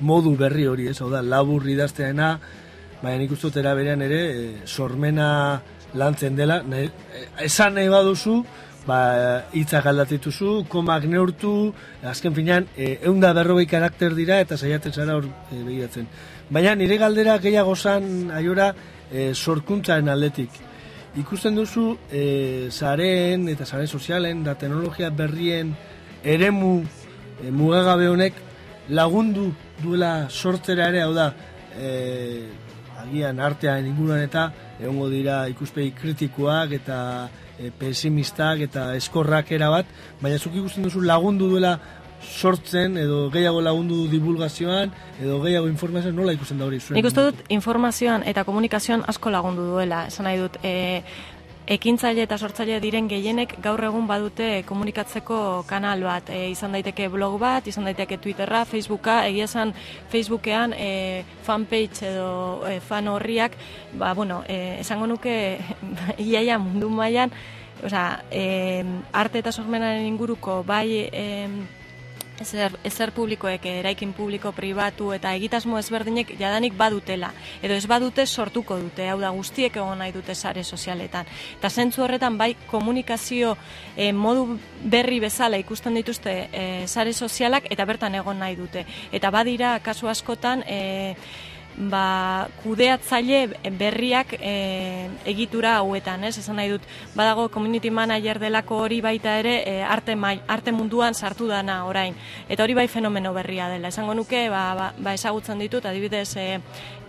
modu berri hori, ez, hau da, labur idazteena, baina nik uste berean ere, e, sormena lantzen dela, nahi, e, esan nahi baduzu, ba, hitzak aldatituzu, komak neurtu, azken finean, e, eunda berrogei karakter dira, eta saiatzen zara hor e, begiratzen. Baina nire galdera gehiago zan, aiora, e, sorkuntzaren aldetik. Ikusten duzu, e, zaren eta zare sozialen da teknologia berrien eremu e, mugagabe honek lagundu duela sortzera ere, hau da, e, agian artean inguruan eta egongo dira ikuspegi kritikoak eta e, pesimistak eta eskorrak erabat, baina zuk ikusten duzu lagundu duela sortzen edo gehiago lagundu divulgazioan edo gehiago informazioan nola ikusten da hori zuen? Nik uste dut informazioan eta komunikazioan asko lagundu duela. Esan nahi dut, e, ekintzaile eta sortzaile diren gehienek gaur egun badute komunikatzeko kanal bat. E, izan daiteke blog bat, izan daiteke Twitterra, Facebooka, egia esan Facebookean e, fanpage edo e, fan horriak, ba, bueno, e, esango nuke <laughs> iaia mundu mailan, Osea, e, arte eta sormenaren inguruko bai e, ezer, ezer publikoek, eraikin publiko, pribatu eta egitasmo ezberdinek jadanik badutela. Edo ez badute sortuko dute, hau da guztiek egon nahi dute sare sozialetan. Eta zentzu horretan bai komunikazio e, modu berri bezala ikusten dituzte e, sare sozialak eta bertan egon nahi dute. Eta badira kasu askotan... E, ba, kudeatzaile berriak e, egitura hauetan, ez? Esan nahi dut, badago community manager delako hori baita ere e, arte, mai, arte munduan sartu dana orain. Eta hori bai fenomeno berria dela. Esango nuke, ba, ba, ba ezagutzen ditut, adibidez, e,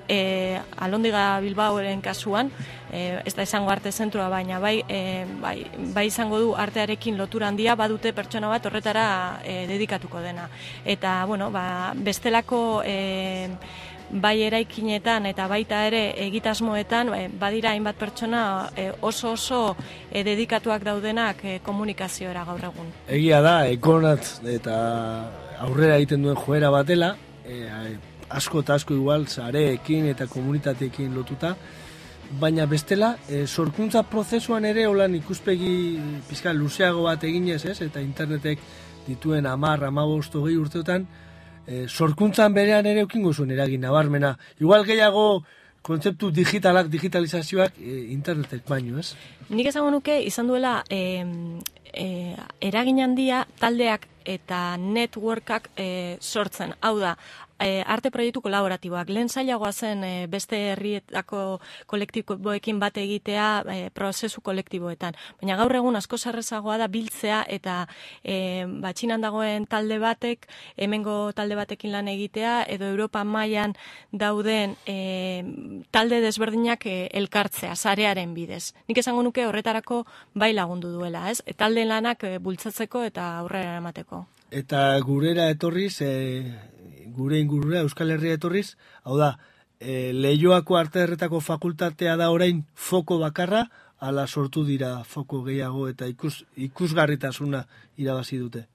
e, Alondiga Bilbaoren kasuan, e, ez da izango arte zentrua, baina bai, e, bai, bai izango du artearekin lotura handia badute pertsona bat horretara e, dedikatuko dena. Eta, bueno, ba, bestelako... E, bai eraikinetan eta baita ere egitasmoetan e, badira hainbat pertsona e, oso oso e, dedikatuak daudenak komunikaziora gaur egun. Egia da, ekonat eta aurrera egiten duen joera batela, e, asko eta asko igual zareekin eta komunitateekin lotuta, baina bestela, e, sorkuntza prozesuan ere holan ikuspegi pizka luzeago bat eginez, ez? Eta internetek dituen amar, amabostu gehi urteotan, e, sorkuntzan berean ere eukingo zuen eragin nabarmena. Igual gehiago kontzeptu digitalak, digitalizazioak e, internetek baino, ez? Nik esango nuke izan duela e, e, eragin handia taldeak eta networkak e, sortzen. Hau da, e, arte proiektu kolaboratiboak. Lehen zailagoa zen e, beste herrietako kolektiboekin bate egitea e, prozesu kolektiboetan. Baina gaur egun asko zarrezagoa da biltzea eta e, batxinan dagoen talde batek, hemengo talde batekin lan egitea, edo Europa mailan dauden e, talde desberdinak e, elkartzea, sarearen bidez. Nik esango nuke horretarako bai lagundu duela, ez? E, talde lanak bultzatzeko eta aurrera emateko. Eta gurera etorriz, e, gure ingurura Euskal Herria etorriz, hau da, e, lehioako arte erretako fakultatea da orain foko bakarra, ala sortu dira foko gehiago eta ikus, ikusgarritasuna irabazi dute.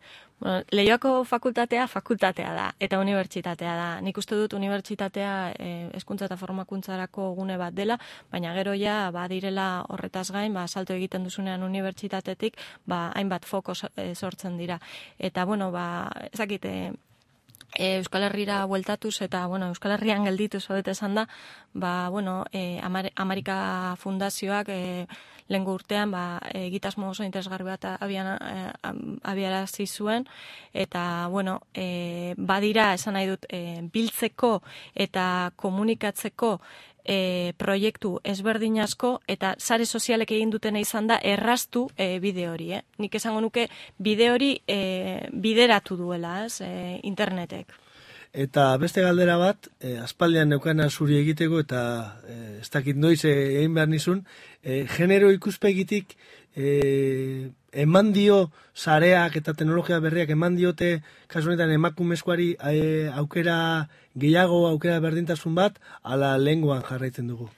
Bueno, Leioako fakultatea fakultatea da eta unibertsitatea da. Nik uste dut unibertsitatea eh, hezkuntza eta formakuntzarako gune bat dela, baina gero ja badirela horretaz gain, ba salto egiten duzunean unibertsitatetik, ba hainbat foko eh, sortzen dira. Eta bueno, ba ezakite e, Euskal Herrira bueltatuz eta bueno, Euskal Herrian gelditu zoet esan da, ba, bueno, e, Amar Amerika Fundazioak e, lehen urtean ba, egitasmo oso interesgarri bat abian, e, abiarazi zuen eta bueno, e, badira esan nahi dut e, biltzeko eta komunikatzeko e, proiektu ezberdin asko eta sare sozialek egin dutena izan da erraztu e, bide hori, eh? Nik esango nuke bide hori e, bideratu duela, ez, e, internetek. Eta beste galdera bat, e, aspaldian neukana zuri egiteko eta e, ez dakit noiz egin behar nizun, e, genero ikuspegitik e, eman dio zareak eta teknologia berriak eman diote kasu honetan emakumezkoari e, aukera gehiago aukera berdintasun bat ala lenguan jarraitzen dugu.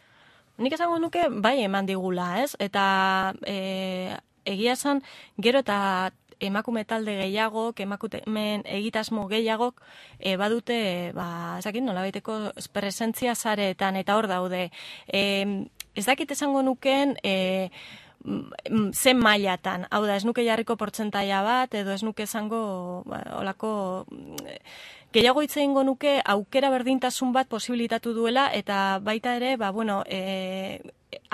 Nik esango nuke bai eman digula, ez? Eta e, egia esan gero eta emakume talde gehiago, emakumen egitasmo gehiagok e, badute, ba, ez dakit nola baiteko presentzia zareetan eta hor daude. E, ez dakit esango nuken, e, zen mailatan, hau da, ez nuke jarriko portzentaia bat, edo ez nuke esango, ba, olako, mm, gehiago hitz egingo nuke aukera berdintasun bat posibilitatu duela, eta baita ere, ba, bueno, e,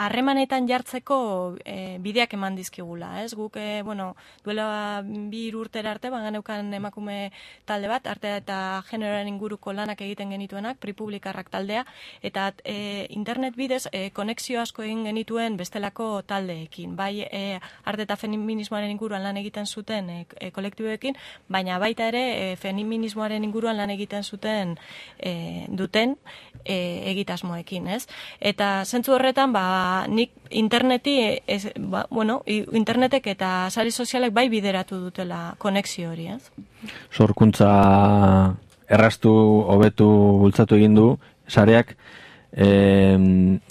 harremanetan jartzeko e, bideak eman dizkigula, ez? Guk, e, bueno, duela bi urtera arte, bagan eukan emakume talde bat, arte eta generoaren inguruko lanak egiten genituenak, pripublikarrak taldea, eta e, internet bidez, e, konexio asko egin genituen bestelako taldeekin, bai e, arte eta feminismoaren inguruan lan egiten zuten e, kolektiboekin, baina baita ere e, feminismoaren inguruan lan egiten zuten e, duten e, egitasmoekin, ez? Eta zentzu horretan, ba, ba, nik interneti, ez, ba, bueno, internetek eta sari sozialek bai bideratu dutela konexio hori, ez? sorkuntza erraztu, hobetu, bultzatu egin du, sareak, e,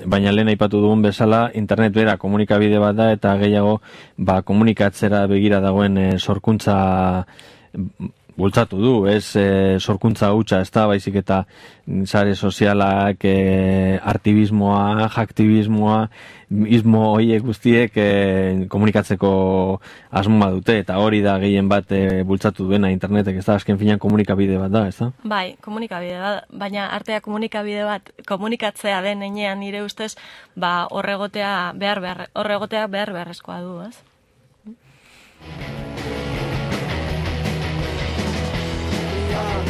baina lehen aipatu dugun bezala, internet bera komunikabide bat da, eta gehiago, ba, komunikatzera begira dagoen e, sorkuntza bultzatu du, ez e, sorkuntza hutsa, ez da, baizik eta sare sozialak, e, artibismoa, jaktibismoa, ismo hoiek guztiek e, komunikatzeko asmoa dute, eta hori da gehien bat e, bultzatu duena internetek, ez da, azken finan komunikabide bat da, ez da? Bai, komunikabide bat, baina artea komunikabide bat komunikatzea den enean nire ustez, ba horregotea behar behar, horregotea behar beharrezkoa du, ez?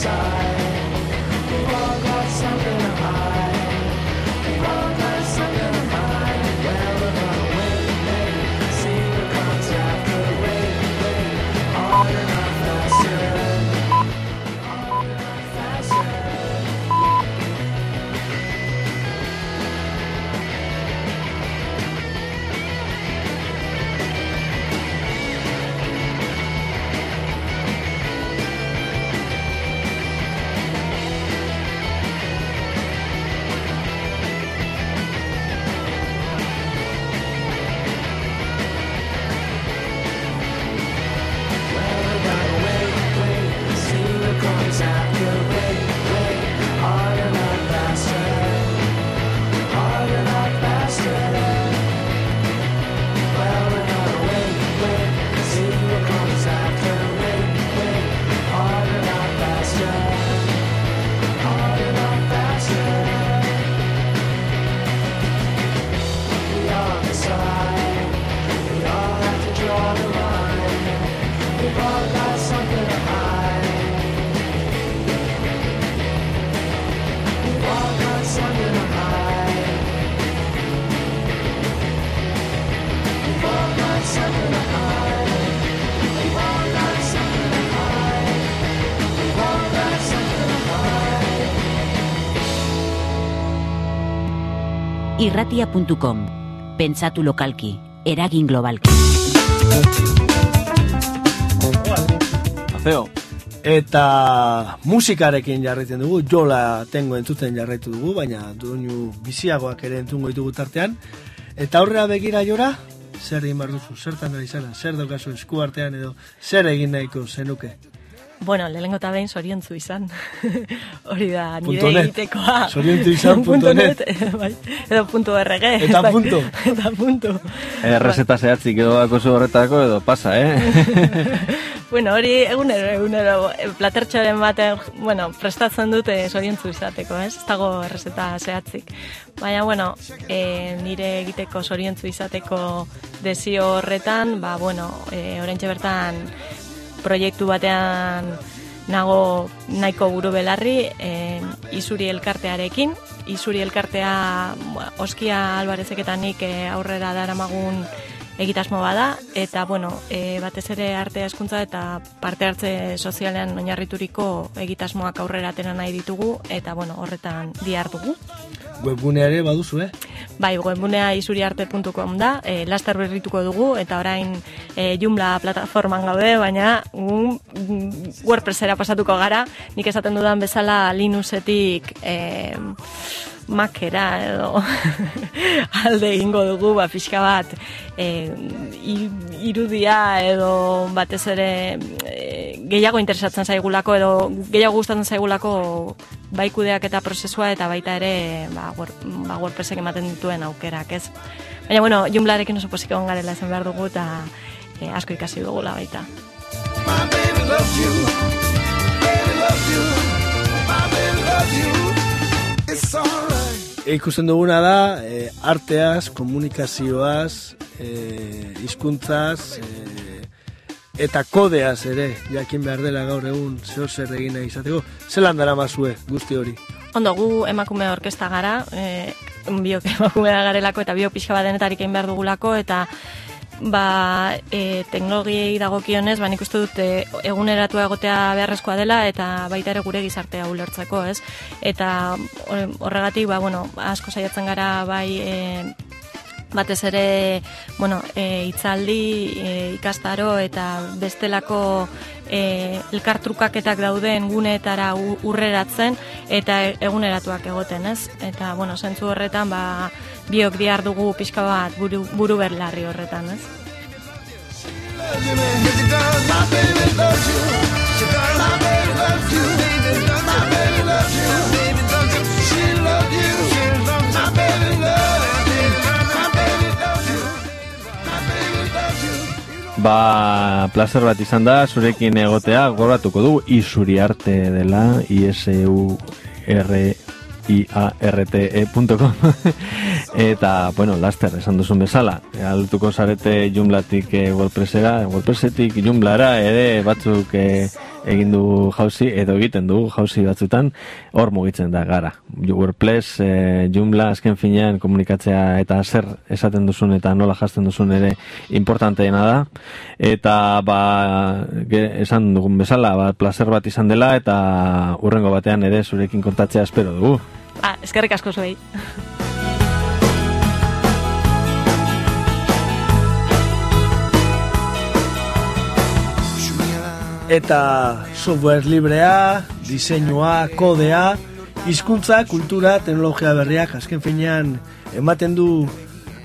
side. irratia.com. Pentsatu lokalki, eragin globalki. Azeo, Eta musikarekin jarraitzen dugu, jola tengo entzuten jarraitu dugu, baina doinu biziagoak ere entzungo ditugu tartean. Eta aurrera begira jora, zer egin behar duzu, zertan ari zara, zer daukazu esku artean edo, zer egin nahiko zenuke. Bueno, lehenengo eta behin zoriontzu izan. <laughs> Hori da nire egitekoa. Zoriontzu izan <laughs> punto net. eh, bai. Edo punto RG. Eta ez dakit. punto. <laughs> Eta punto. errezeta zehatzik edo dakozu horretako edo pasa, eh? Bueno, hori egunero, egunero, eh, platertxoren baten, bueno, prestatzen dute zoriontzu izateko, ez? Ez dago errezeta zehatzik. Baina, bueno, e, nire egiteko zoriontzu izateko desio horretan, ba, bueno, e, oraintxe bertan proiektu batean nago nahiko buru belarri e, Izuri elkartearekin. Izuri elkartea ba, Oskia Albarezek eta nik e, aurrera daramagun egitasmo bada eta bueno, e, batez ere arte hezkuntza eta parte hartze sozialean oinarrituriko egitasmoak aurrera atera nahi ditugu eta bueno, horretan dihardugu. Webgunea ere baduzu, eh? Bai, webgunea isuriarte.com da, e, laster berrituko dugu, eta orain e, Joomla plataforman gaude, baina mm, WordPressera pasatuko gara, nik esaten dudan bezala Linuxetik e, Macera edo <laughs> alde egingo dugu, ba, pixka bat e, irudia edo batez ere e, gehiago interesatzen zaigulako edo gehiago gustatzen zaigulako bai kudeak eta prozesua eta baita ere ba, wor, ba WordPressek ematen dituen aukerak, ez? Baina, bueno, Joomlarekin oso posik egon garela esan behar dugu eta e, asko ikasi dugula baita. E, ikusten duguna da, e, arteaz, komunikazioaz, e, hizkuntzaz, e, eta kodeaz ere, jakin behar dela gaur egun zeo zer egin nahi izateko. Zelan dara mazue guzti hori? Ondo, gu emakume orkesta gara, e, biok <laughs> emakume da garelako eta bio pixka bat denetarik egin behar dugulako, eta ba, e, teknologiei dagokionez, ba, nik uste dut e, eguneratu egotea beharrezkoa dela eta baita ere gure gizartea ulertzeko, ez? Eta hor- horregatik, ba, bueno, asko saiatzen gara bai e, batez ere, bueno, e, itzaldi, e, ikastaro eta bestelako e, elkartrukaketak dauden guneetara urreratzen eta eguneratuak egoten, ez? Eta, bueno, zentzu horretan, ba, biok diar dugu pixka bat buru, buru berlarri horretan, ez? Ba, placer bat izan da, zurekin egotea, gogoratuko du, isuri arte dela, I-S-U-R-I-A-R-T-E.com <laughs> Eta, bueno, laster, esan duzun bezala, altuko zarete Joomlatik e, WordPressera, WordPressetik Joomlara ere batzuk e, egin du jauzi, edo egiten du jauzi batzutan, hor mugitzen da gara. WordPress, e, Joomla, azken finean komunikatzea eta zer esaten duzun eta nola jasten duzun ere importanteena da. Eta, ba, ge, esan dugun bezala, ba, placer bat izan dela eta urrengo batean ere zurekin kontatzea espero dugu. Ah, eskerrik asko zuei. Eta software librea, diseinua, kodea, hizkuntza, kultura, teknologia berriak, azken finean ematen du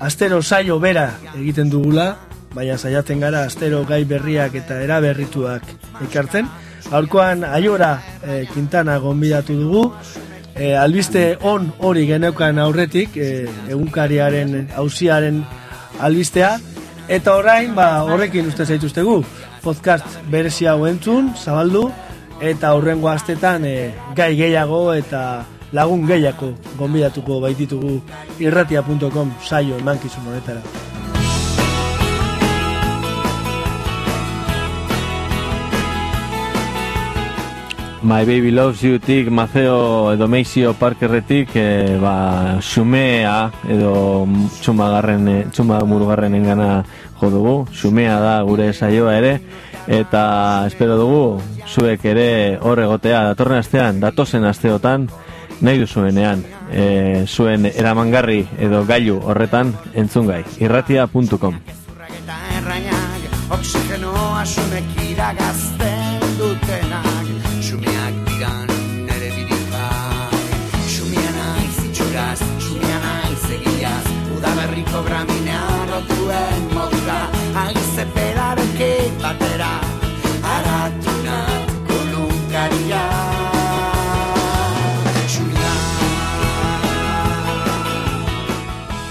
astero saio bera egiten dugula, baina saiatzen gara astero gai berriak eta eraberrituak ekartzen. Gaurkoan aiora e, Quintana gonbidatu dugu, e, albiste on hori geneukan aurretik, e, egunkariaren, hauziaren albistea, eta orain, ba, horrekin uste zaituztegu, podcast berezi hau entzun, zabaldu, eta aurrengo astetan e, gai gehiago eta lagun gehiago gonbidatuko baititugu irratia.com saio emankizun honetara. My Baby Loves You tik Maceo edo Meixio Parkerretik e, ba, xumea edo txumagarren, e, txuma murugarren engana jo dugu. Xumea da gure saioa ere eta espero dugu zuek ere hor egotea datorren astean, datozen asteotan nahi duzuenean e, zuen eramangarri edo gailu horretan entzungai irratia.com Oxigenoa sumek iragazten